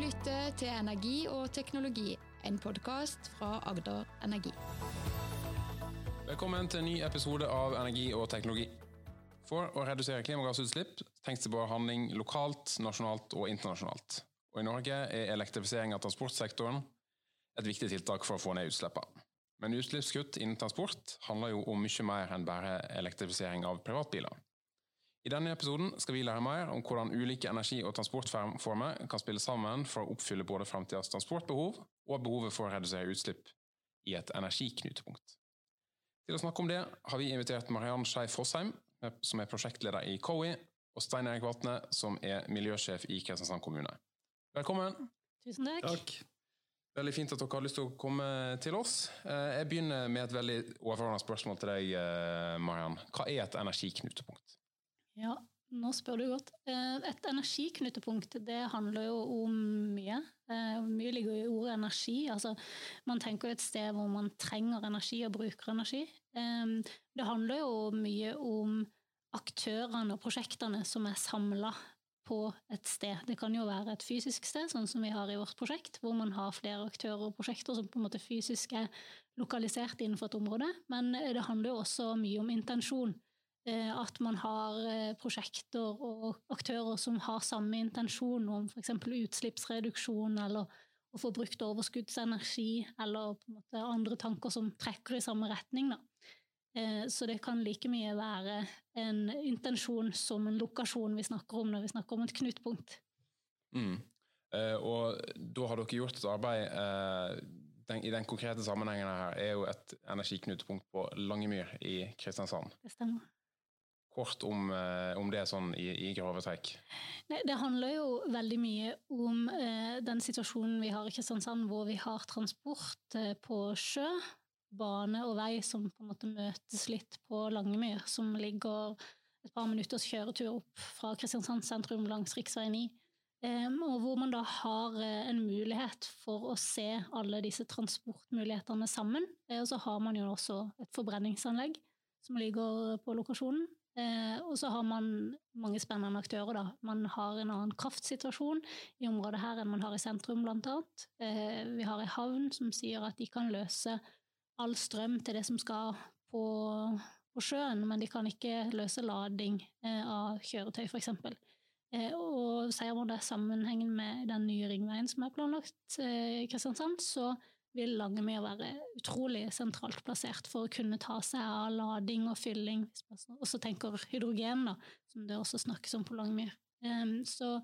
lytter til Energi og teknologi, en podkast fra Agder Energi. Velkommen til en ny episode av Energi og teknologi. For å redusere klimagassutslipp trengs det både handling lokalt, nasjonalt og internasjonalt. Og I Norge er elektrifisering av transportsektoren et viktig tiltak for å få ned utslippene. Men utslippskutt innen transport handler jo om mye mer enn bare elektrifisering av privatbiler. I denne episoden skal vi lære mer om hvordan ulike energi- og transportformer kan spille sammen for å oppfylle både framtidas transportbehov og behovet for å redusere utslipp i et energiknutepunkt. Til å snakke om det har vi invitert Mariann Skei Fossheim, som er prosjektleder i COWI, og Stein Erik Vatne, som er miljøsjef i Kristiansand kommune. Velkommen. Tusen takk. takk. Veldig fint at dere har lyst til å komme til oss. Eh, jeg begynner med et veldig overordnet spørsmål til deg, eh, Mariann. Hva er et energiknutepunkt? Ja, nå spør du godt. Eh, et energiknutepunkt det handler jo om mye. Mye ligger i ordet energi. Altså, man tenker jo et sted hvor man trenger energi og bruker energi. Det handler jo mye om aktørene og prosjektene som er samla på et sted. Det kan jo være et fysisk sted, sånn som vi har i vårt prosjekt, hvor man har flere aktører og prosjekter som på en måte fysisk er lokalisert innenfor et område. Men det handler jo også mye om intensjon. Eh, at man har eh, prosjekter og aktører som har samme intensjon om f.eks. utslippsreduksjon eller å få brukt overskuddsenergi, eller andre tanker som trekker i samme retning. Da. Eh, så det kan like mye være en intensjon som en lokasjon vi snakker om når vi snakker om et knutepunkt. Mm. Og da har dere gjort et arbeid den, I den konkrete sammenhengen her er jo et energiknutepunkt på Langemyr i Kristiansand. Det stemmer. Kort om, om det sånn i, i grove trekk. Det handler jo veldig mye om eh, den situasjonen vi har i Kristiansand, hvor vi har transport eh, på sjø bane og vei som på en måte møtes litt på Langemyr, som ligger et par minutters kjøretur opp fra Kristiansand sentrum langs rv. 9. Um, og hvor man da har uh, en mulighet for å se alle disse transportmulighetene sammen. Uh, og så har man jo også et forbrenningsanlegg som ligger på lokasjonen. Uh, og så har man mange spennende aktører. da. Man har en annen kraftsituasjon i området her enn man har i sentrum, blant annet. vi har en havn som sier at de kan løse all strøm til det som skal på, på sjøen, men de kan ikke løse lading eh, av kjøretøy, f.eks. Eh, og sier man det sammenhengen med den nye ringveien som er planlagt eh, Kristiansand, så vil Langemyr være utrolig sentralt plassert for å kunne ta seg av lading og fylling, Og så tenker hydrogen, da, som det også snakkes om på Langemyr. Så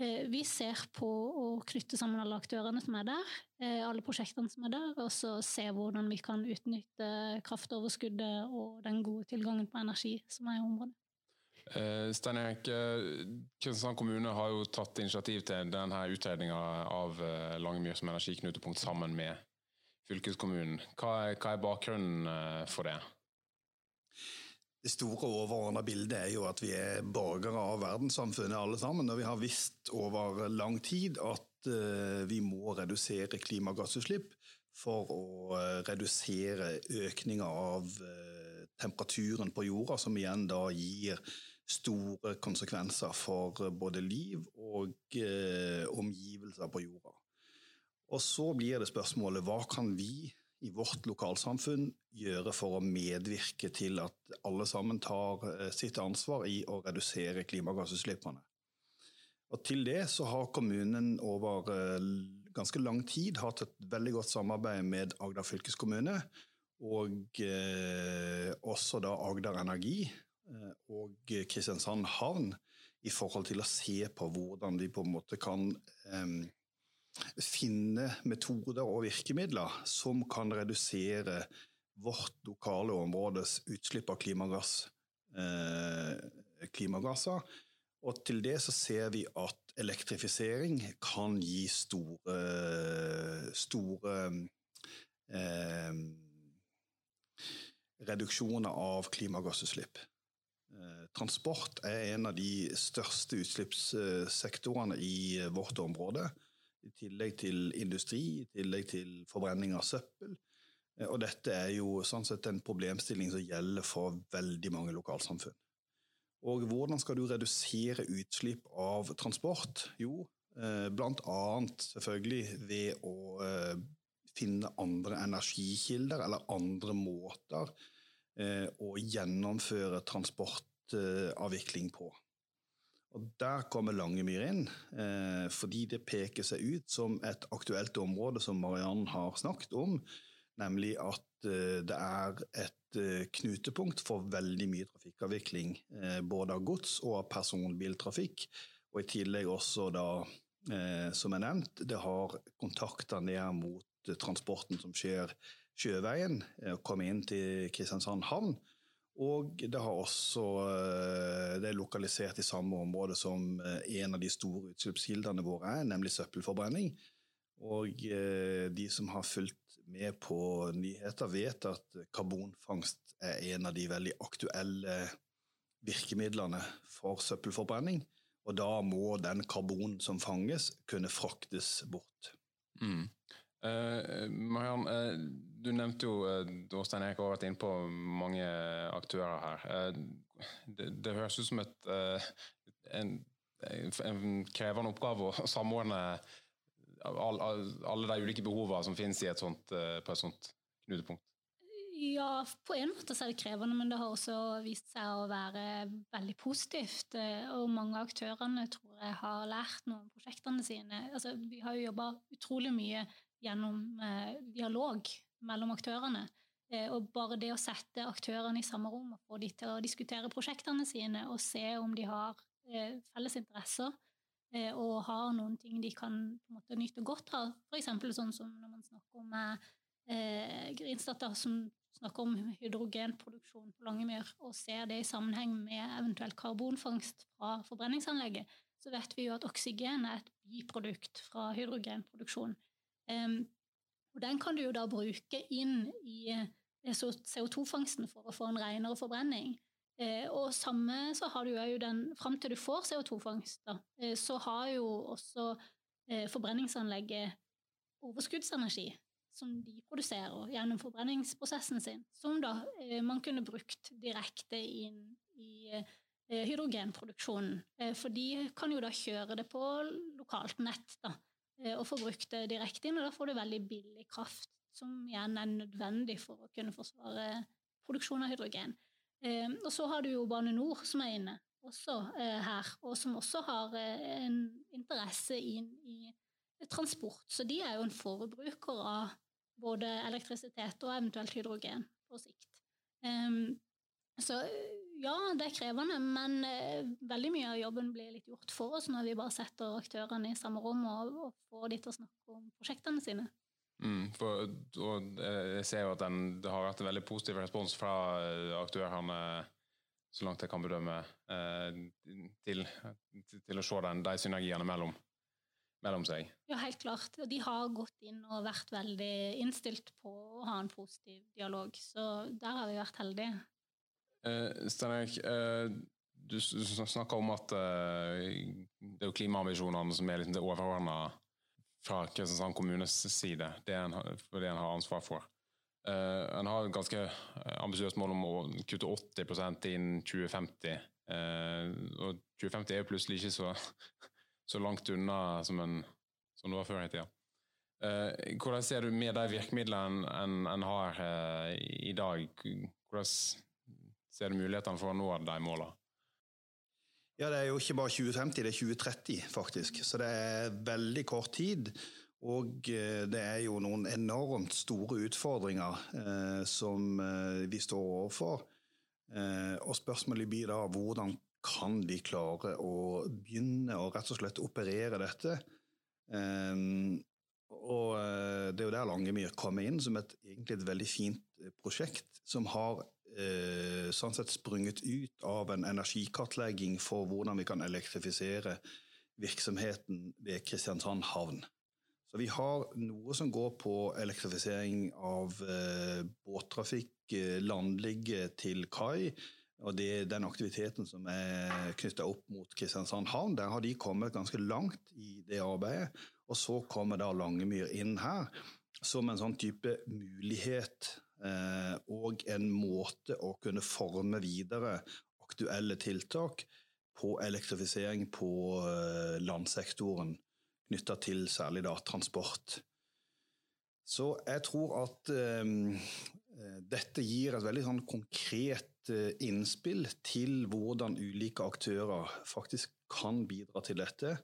Eh, vi ser på å knytte sammen alle aktørene som er der, eh, alle prosjektene som er der, og så se hvordan vi kan utnytte kraftoverskuddet og den gode tilgangen på energi som er i området. Uh, Stein Erik, Kristiansand kommune har jo tatt initiativ til denne utredninga av Langemyr som energiknutepunkt sammen med fylkeskommunen. Hva er, hva er bakgrunnen for det? Det store overordna bildet er jo at vi er borgere av verdenssamfunnet alle sammen. Og vi har visst over lang tid at vi må redusere klimagassutslipp for å redusere økninga av temperaturen på jorda, som igjen da gir store konsekvenser for både liv og omgivelser på jorda. Og så blir det spørsmålet hva kan vi i vårt lokalsamfunn gjøre for å medvirke til at alle sammen tar eh, sitt ansvar i å redusere klimagassutslippene. Og til det så har kommunen over eh, ganske lang tid hatt et veldig godt samarbeid med Agder fylkeskommune, og eh, også da Agder Energi eh, og Kristiansand havn, i forhold til å se på hvordan vi på en måte kan um, finne metoder og virkemidler som kan redusere vårt lokale områdes utslipp av klimagass, eh, klimagasser. Og til det så ser vi at elektrifisering kan gi store, store eh, reduksjoner av klimagassutslipp. Eh, transport er en av de største utslippssektorene i vårt område i tillegg til industri, i tillegg til forbrenning av søppel. Eh, og dette er jo sånn sett en problemstilling som gjelder for veldig mange lokalsamfunn. Og hvordan skal du redusere utslipp av transport? Jo, Bl.a. selvfølgelig ved å finne andre energikilder eller andre måter å gjennomføre transportavvikling på. Og Der kommer Langemyr inn, eh, fordi det peker seg ut som et aktuelt område som Mariann har snakket om, nemlig at eh, det er et eh, knutepunkt for veldig mye trafikkavvikling, eh, både av gods- og av personbiltrafikk. Og i tillegg også da, eh, som jeg nevnt, det har kontakter ned mot eh, transporten som skjer sjøveien, og kommer inn til Kristiansand havn. Og det, også, eh, det er lokalisert i samme område som eh, en av de store utslippskildene våre er, nemlig søppelforbrenning. Og eh, de som har fulgt med på nyheter, vet at karbonfangst er en av de veldig aktuelle virkemidlene for søppelforbrenning. Og da må den karbonen som fanges, kunne fraktes bort. Mm. Uh, Mariann, uh, du nevnte jo uh, Stein Erik har vært inne på mange aktører her. Uh, det, det, høres ut som et, en, en, krevende oppgave å samordne all, all, alle de ulike behovene som finnes sånt, på et sånt knutepunkt. Ja, på en måte er det krevende, men det har også vist seg å være veldig positivt. Og mange av aktørene tror jeg har lært noe om prosjektene sine. Altså, vi har jo jobba utrolig mye gjennom eh, dialog mellom aktørene. Eh, og bare det å sette aktørene i samme rom og få de til å diskutere prosjektene sine og se om de har eh, felles interesser og har noen ting de kan på en måte, nyte godt av. F.eks. sånn som når man snakker om eh, Grinsdatter, som snakker om hydrogenproduksjon på Langemyr, og ser det i sammenheng med eventuelt karbonfangst fra forbrenningsanlegget, så vet vi jo at oksygen er et biprodukt fra hydrogenproduksjon. Og den kan du jo da bruke inn i eh, CO2-fangsten for å få en renere forbrenning. Eh, og samme så har du jo den Fram til du får CO2-fangst, eh, så har jo også forbrenningsanlegget overskuddsenergi som de produserer gjennom forbrenningsprosessen sin, som da man kunne brukt direkte inn i hydrogenproduksjonen. for de kan jo da kjøre det på lokalt nett. da og får brukt det direkte inn, og da får du veldig billig kraft, som igjen er nødvendig for å kunne forsvare produksjon av hydrogen. Eh, og så har du jo Bane Nor som er inne også eh, her, og som også har en interesse inn i transport. Så de er jo en forbruker av både elektrisitet og eventuelt hydrogen på sikt. Så ja, det er krevende, men eh, veldig mye av jobben blir litt gjort for oss når vi bare setter aktørene i samme rom og, og får de til å snakke om prosjektene sine. Mm, for, og jeg ser jo at den, det har vært en veldig positiv respons fra eh, aktørene, så langt jeg kan bedømme, eh, til, til, å se den, de synergiene mellom, mellom seg. Ja, helt klart. De har gått inn og vært veldig innstilt på å ha en positiv dialog, så der har vi vært heldige. Uh, Stein Erik, uh, du, du snakker om at uh, det er jo klimaambisjonene som er liksom det overordna fra Kristiansand kommunes side, det en, det en har ansvar for. Uh, en har et ganske ambisiøst mål om å kutte 80% innen 2050. og 2050 er jo plutselig ikke så, så langt unna som, en, som det var før i tida. hvordan ser du med de virkemidlene en, en har i dag? Hvordan Ser du mulighetene for å nå de målene? Ja, Det er jo ikke bare 2050, det er 2030 faktisk. Så det er veldig kort tid. Og eh, det er jo noen enormt store utfordringer eh, som eh, vi står overfor. Eh, og spørsmålet blir da hvordan kan vi klare å begynne å rett og slett operere dette? Eh, og eh, det er jo der Langemyr kommer inn som et, egentlig et veldig fint prosjekt som har eh, sånn sett sprunget ut av en energikartlegging for hvordan vi kan elektrifisere virksomheten ved Kristiansand havn. Så vi har noe som går på elektrifisering av eh, båttrafikk, eh, landligge til kai. Og det den aktiviteten som er knytta opp mot Kristiansand havn. Der har de kommet ganske langt i det arbeidet. Og så kommer da Langemyr inn her som en sånn type mulighet Eh, og en måte å kunne forme videre aktuelle tiltak på elektrifisering på eh, landsektoren knytta til særlig da transport. Så jeg tror at um, dette gir et veldig sånn konkret innspill til hvordan ulike aktører faktisk kan bidra til dette.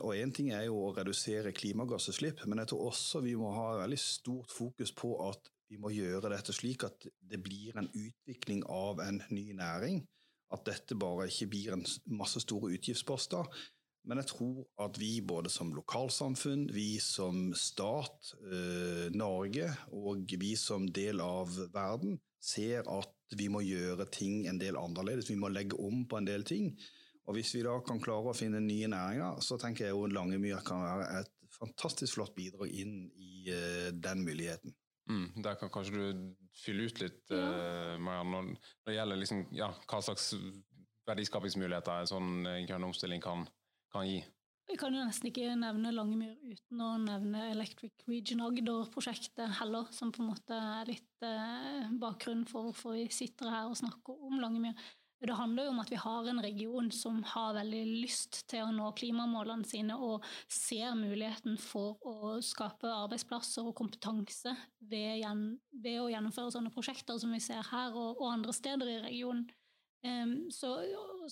Og Én ting er jo å redusere klimagassutslipp, men jeg tror også vi må ha veldig stort fokus på at vi må gjøre dette slik at det blir en utvikling av en ny næring. At dette bare ikke blir en masse store utgiftsposter, men jeg tror at vi både som lokalsamfunn, vi som stat, eh, Norge og vi som del av verden ser at vi må gjøre ting en del annerledes. Vi må legge om på en del ting. Og hvis vi da kan klare å finne nye næringer, så tenker jeg jo Langemyr kan være et fantastisk flott bidrag inn i uh, den muligheten. Mm, der kan kanskje du fylle ut litt, ja. uh, Marianne, når, når, det gjelder liksom, ja, hva slags verdiskapingsmuligheter en sånn uh, grønn omstilling kan kan gi? Jeg kan jo nesten ikke nevne Langemyr uten å nevne Electric Region Agder-prosjektet heller, som på en måte er litt eh, bakgrunnen for hvorfor vi sitter her og snakker om Langemyr. Det handler jo om at vi har en region som har veldig lyst til å nå klimamålene sine, og ser muligheten for å skape arbeidsplasser og kompetanse ved, ved å gjennomføre sånne prosjekter som vi ser her og, og andre steder i regionen. Um, så,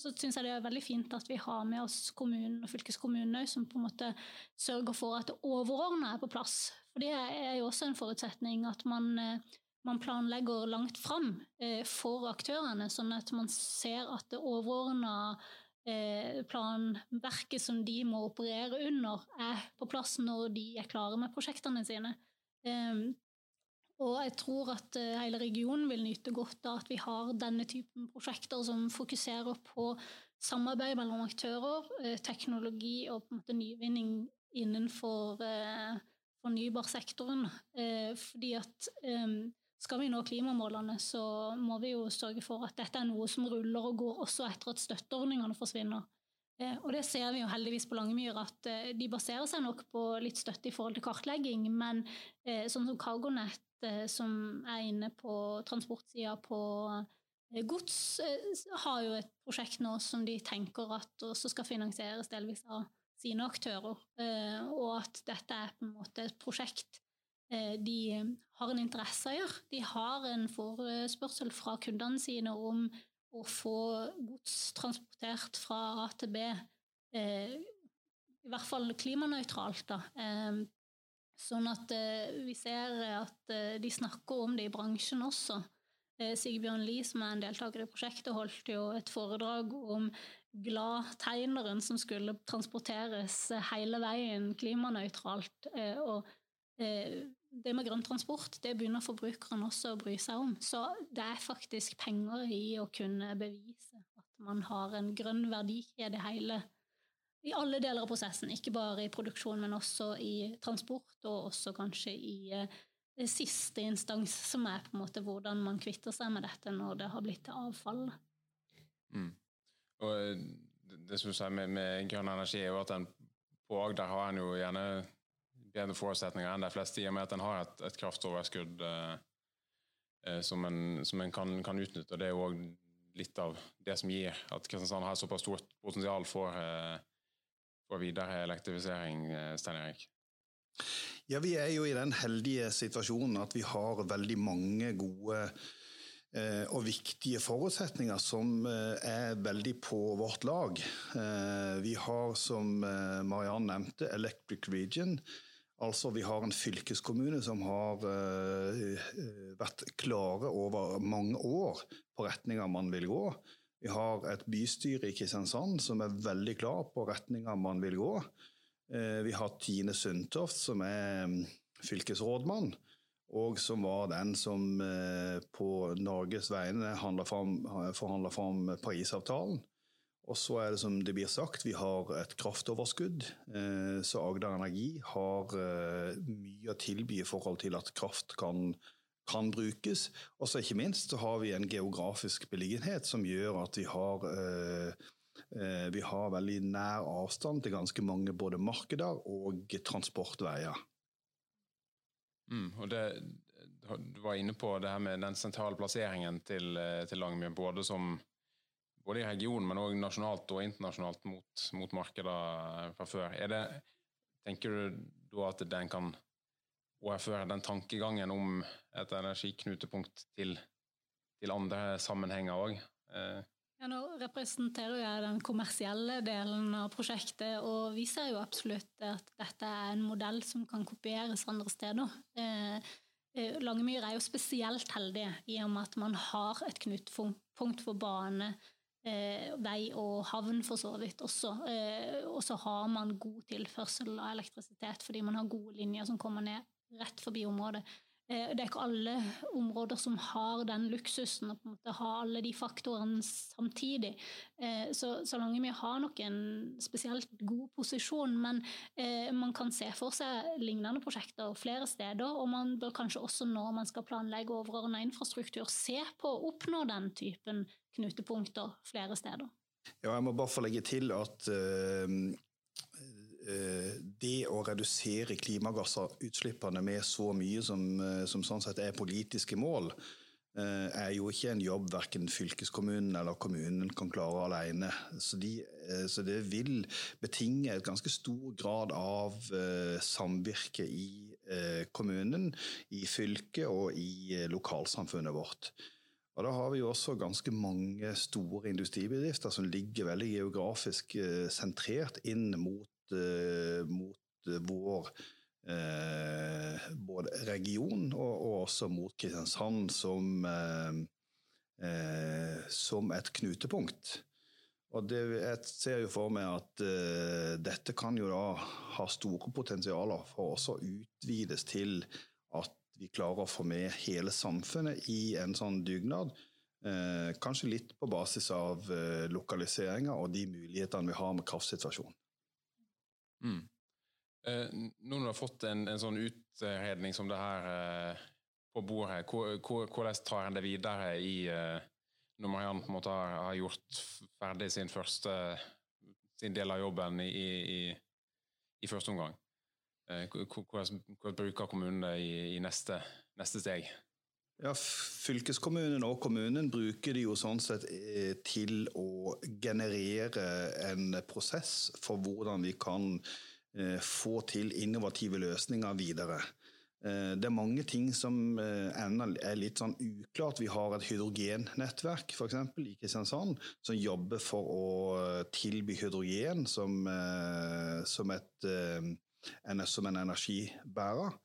så syns jeg det er veldig fint at vi har med oss kommunen og fylkeskommunen som på en måte sørger for at det overordna er på plass. For det er jo også en forutsetning at man, eh, man planlegger langt fram eh, for aktørene, sånn at man ser at det overordna eh, planverket som de må operere under, er på plass når de er klare med prosjektene sine. Um, og jeg tror at eh, hele regionen vil nyte godt av at vi har denne typen prosjekter som fokuserer på samarbeid mellom aktører, teknologi og på en måte nyvinning innenfor fornybarsektoren. Fordi at skal vi nå klimamålene, så må vi jo sørge for at dette er noe som ruller og går også etter at støtteordningene forsvinner. Og det ser vi jo heldigvis på Langemyr, at de baserer seg nok på litt støtte i forhold til kartlegging, men sånn som CargoNet Eh, som er inne på transportsida på eh, gods, eh, har jo et prosjekt nå som de tenker at også skal finansieres delvis av sine aktører. Og at dette er på en måte et prosjekt de har en interesse av å gjøre. De har en forespørsel fra kundene sine om å få gods transportert fra A til B, i hvert fall klimanøytralt. Sånn at eh, vi ser at eh, de snakker om det i bransjen også. Eh, Sigbjørn Lie, som er en deltaker i prosjektet, holdt jo et foredrag om Glad-tegneren som skulle transporteres hele veien klimanøytralt. Og det med grønn transport det begynner forbrukeren også å bry seg om. Så det er faktisk penger i å kunne bevise at man har en grønn verdikjede hele i alle deler av prosessen, ikke bare i produksjon, men også i transport, og også kanskje i eh, siste instans, som er på en måte hvordan man kvitter seg med dette når det har blitt til avfall. Mm. Og eh, det som du sier med, med, grønn energi, er jo at den på Agder har en jo gjerne bedre forutsetninger enn de fleste, i og med at en har et, et kraftoverskudd eh, eh, som en, kan, kan, utnytte. og Det er jo òg litt av det som gir at Kristiansand har såpass stort potensial for eh, for videre elektrifisering, eh, Stein Erik? Ja, Vi er jo i den heldige situasjonen at vi har veldig mange gode eh, og viktige forutsetninger som eh, er veldig på vårt lag. Vi har, som Mariann nevnte, Electric Region. Altså Vi har en fylkeskommune som har vært klare over mange år på retninga man vil gå. Vi har et bystyre i Kristiansand som er veldig klar på retninga man vil gå. Uh, vi har Tine Sundtoft, som er mm, fylkesrådmann, og som var den som uh, på Norges vegne forhandla fram Parisavtalen. Og så er det som det blir sagt, vi har et kraftoverskudd. Eh, så Agder Energi har mye å tilby i forhold til at kraft kan kan brukes. Og så ikke minst så har vi en geografisk beliggenhet som gjør at vi har, eh, eh, vi har veldig nær avstand til ganske mange både markeder og transportveier. Mm, og det, du var inne på det her med den sentrale plasseringen til, eh, til Langemyr, både, som, både i regionen, men òg nasjonalt og internasjonalt mot, mot markeder fra før. Det, tenker du da at den kan overføre den tankegangen om et energiknutepunkt til, til andre sammenhenger òg? Eh, ja, nå representerer jeg den kommersielle delen av prosjektet, og vi ser jo absolutt at dette er en modell som kan kopieres andre steder. Eh, eh Langemyr er jo spesielt heldig i og med at man har et knutepunkt for bane, eh, vei og havn for så vidt også. Eh, og så har man god tilførsel av elektrisitet fordi man har gode linjer som kommer ned rett forbi området. Eh, det er ikke alle områder som har den luksusen å ha alle de faktorene samtidig. Så, så, så vi har nok en spesielt god posisjon, men eh, man kan se for seg lignende prosjekter flere steder. Og man bør kanskje også når man skal planlegge overordna infrastruktur, se på å oppnå den typen knutepunkter flere steder. Ja, jeg må bare få legge til at Eh, det å redusere klimagassutslippene med så mye som, eh, som sånn sett er politiske mål, eh, er jo ikke en jobb verken fylkeskommunen eller kommunen kan klare alene. Så, de, så det vil betinge et ganske stor grad av samvirke i kommunen, i fylket og i lokalsamfunnet vårt. Og Da har vi jo også ganske mange store industribedrifter som ligger veldig geografisk sentrert inn mot Eh, mot eh, vår eh, både region og, og, også mot Kristiansand som, som et knutepunkt. Og det, jeg ser jo for meg at uh, dette kan jo da ha store potensialer for også å utvides til at vi klarer å få med hele samfunnet i en sånn dugnad. Kanskje litt på basis av eh, lokaliseringa og de mulighetene vi har med kraftsituasjonen. Mm. Eh, nå når du har fått en, en, sånn utredning som det her eh, på bordet, hvordan tar en det videre i eh, når Mariann har, har, gjort ferdig sin første sin del av jobben i, i, i første omgang? Hvordan, hvordan bruker kommunen det i, i neste, neste steg? Ja, Fylkeskommunen og kommunen bruker det jo sånn sett eh, til å generere en prosess for hvordan vi kan eh, få til innovative løsninger videre. Eh, det er mange ting som ennå er litt sånn uklart. Vi har et hydrogennettverk for eksempel, i Kristiansand som jobber for å tilby hydrogen som, som, et, som en energibærer.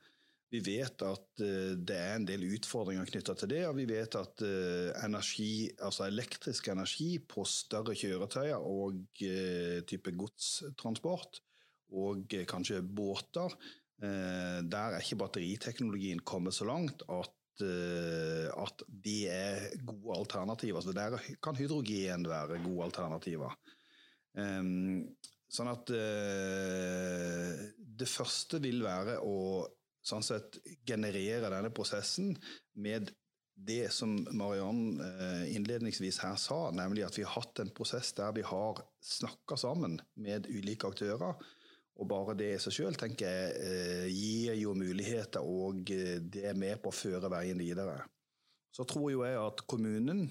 Vi vet at uh, det er en del utfordringer knytta til det, og vi vet at uh, energi, altså elektrisk energi på større kjøretøyer og uh, type godstransport, og kanskje båter, der er ikke batteriteknologien kommet så langt at at de er gode alternativer. Så der kan hydrogen være gode alternativer. Um, sånn at det første vil være å sånn sett generere denne prosessen med det som Mariann eh, innledningsvis her sa, nemlig at vi har hatt en prosess der vi har snakka sammen med ulike aktører. Og bare det i seg sjøl tenker jeg eh, gir jo muligheter, og eh, det er med på å føre veien videre. Så tror jo jeg at kommunen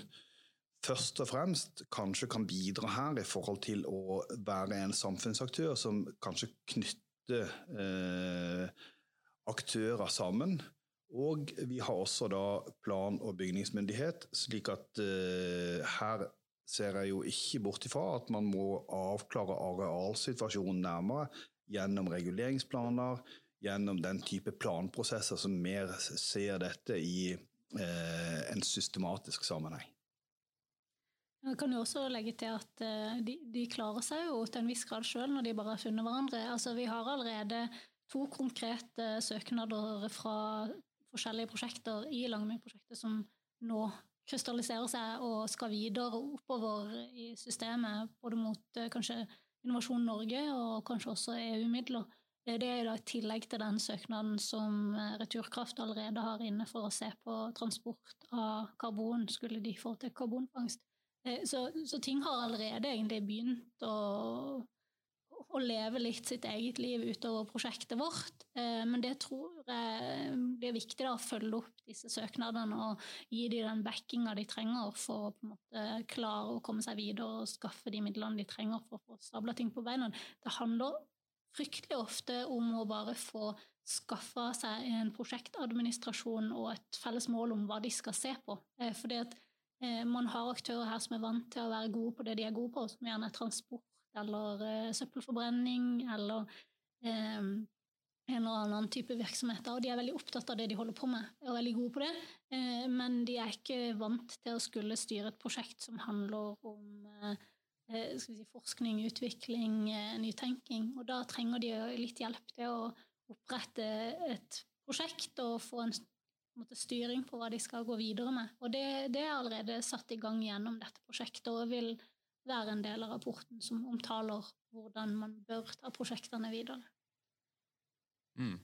først og fremst kanskje kan bidra her i forhold til å være en samfunnsaktør som kanskje knytter eh, aktører sammen. Og vi har også da plan- og bygningsmyndighet, slik at uh, her ser jeg jo ikke bort ifra at man må avklare arealsituasjonen nærmere gjennom reguleringsplaner, gjennom den type planprosesser som mer ser dette i uh, en systematisk sammenheng. Jeg kan jo også legge til at uh, de, de, klarer seg jo til en viss grad sjøl når de bare har funnet hverandre. Altså, vi har allerede to konkrete søknader fra forskjellige prosjekter i Langemyr-prosjektet som nå krystalliserer seg og skal videre oppover i systemet, både mot eh, kanskje Innovasjon Norge og kanskje også EU-midler. Det er da i tillegg til den søknaden som eh, Returkraft allerede har inne for å se på transport av karbon, skulle de få til karbonfangst. Eh, så, så ting har allerede egentlig begynt å å leve litt sitt eget liv utover prosjektet vårt. Eh, men det tror jeg er viktig da, å følge opp disse søknadene og gi dem den backinga de trenger for å på en måte klare å komme seg videre og skaffe de midlene de trenger for å få stabla ting på beina. Det handler fryktelig ofte om å bare få skaffa seg en prosjektadministrasjon og et felles mål om hva de skal se på. Eh, fordi at eh, man har aktører her som er vant til å være gode på det de er gode på, som gjerne er transport eller eh, søppelforbrenning eller eh, en eller annen type virksomheter, og de er veldig opptatt av det de holder på med, og veldig gode på det, eh, men de er ikke vant til å skulle styre et prosjekt som handler om eh, si, forskning, utvikling, nytenking, og da trenger de litt hjelp til å opprette et prosjekt og få en styring på hva de skal gå videre med. Og det, det, er allerede satt i gang gjennom dette prosjektet og vil være en del av rapporten som omtaler hvordan man bør ta prosjektene videre. Mm.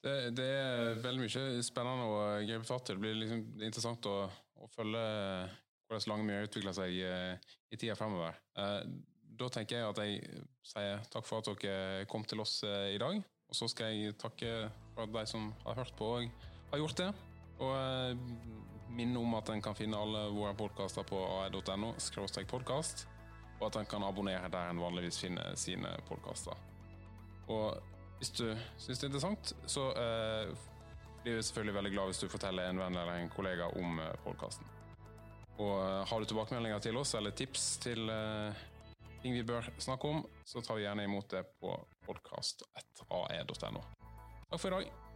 Det, det, er veldig mye spennende å gripe fatt i. Det blir liksom interessant å, å følge hvordan Langemyr utvikler seg i, eh, i tida fremover. Eh, da tenker jeg at jeg sier takk for at dere kom til oss eh, i dag. Og så skal jeg takke for de som har hørt på og har gjort det. Og minne om at en kan finne alle våre podkaster på ae.no podkast, og at han kan abonnere der han vanligvis finner sine podkaster. Og hvis du syns det er interessant, så eh, blir vi selvfølgelig veldig glad hvis du forteller en venn eller en kollega om eh, podkasten. Og eh, har du tilbakemeldinger til oss eller tips til eh, ting vi bør snakke om, så tar vi gjerne imot det på podkast.ae.no. Takk for i dag.